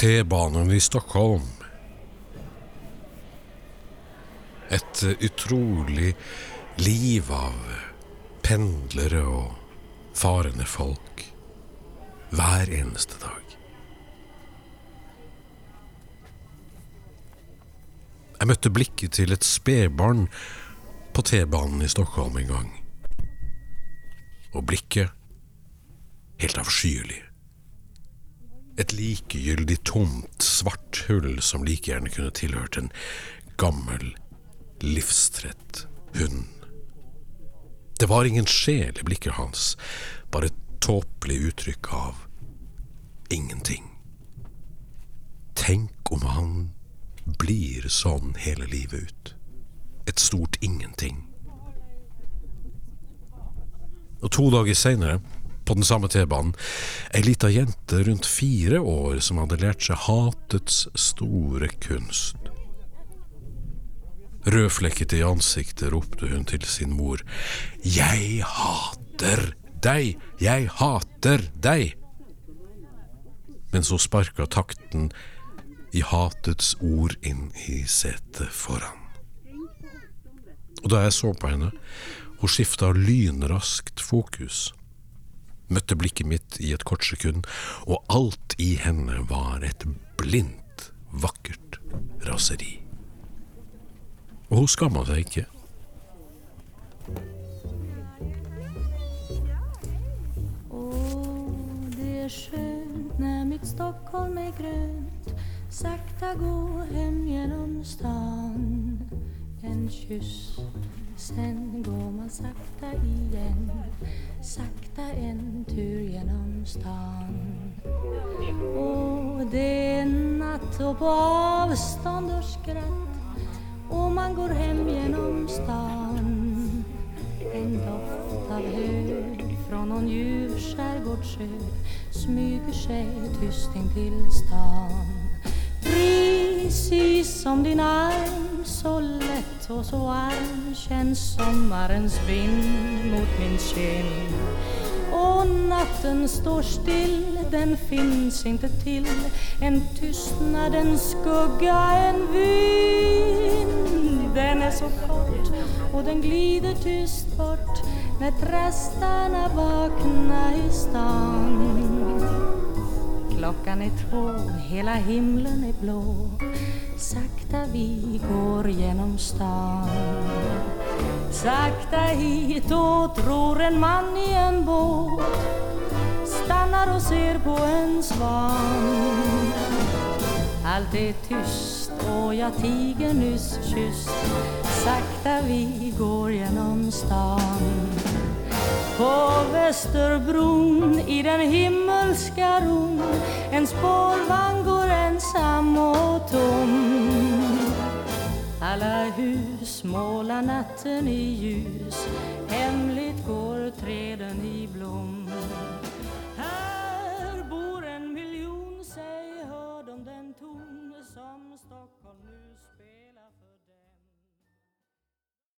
T-banan i Stockholm. Ett eh, utrolig liv av pendlere og farende folk hver eneste dag. Jeg møtte blikket til et spedbarn på T-banen i Stockholm en gang. Og blikket helt avskyelig. Ett likgyldigt tomt, svart hull som lika gärna kunde tillhört en gammal, livstrött hund. Det var ingen själ i blicken hans, bara ett tåpligt uttryck av ingenting. Tänk om han blir sån hela livet ut. Ett stort ingenting. Och två dagar senare på den samme T-banen, ei lita jente rundt fire år som hadde lært seg hatets store kunst. Rødflekket i ansiktet ropte hun til sin mor. Jeg hater deg! Jeg hater deg! Men så sparka takten i hatets ord inn i setet foran. Og da jeg så på henne, hun skifta lynraskt fokus. Møtte blikket mitt i et kort sekund, og alt i henne var et blindt, vakkert raseri. Og hun skamma seg ikke. Åh, det är skönt när mitt Stockholm är grönt Sakta gå hem genom stan en kyss, sen går man sakta igen Sakta en tur genom stan. Och det är natt och på avstånd och skratt Och man går hem genom stan. En doft av hö från någon ljuv skärgårdssjö smyger sig tyst in till stan. Precis som din arm, så lätt och så varm känns sommarens vind mot min kind. Och natten står still, den finns inte till. En tystnadens skugga, en vind. Den är så kort och den glider tyst bort när trastarna vakna i stan. Klockan är två, hela himlen är blå. Sakta vi går genom stan. Sakta hit och tror en man i en båt. Stannar och ser på en svan. Allt är tyst och jag tiger nyss kysst. Sakta vi går genom stan. På Västerbron i den himmelska ron. En spårvagn går ensam och tom. Alla hus målar natten i ljus. Hemligt går träden i blom. Här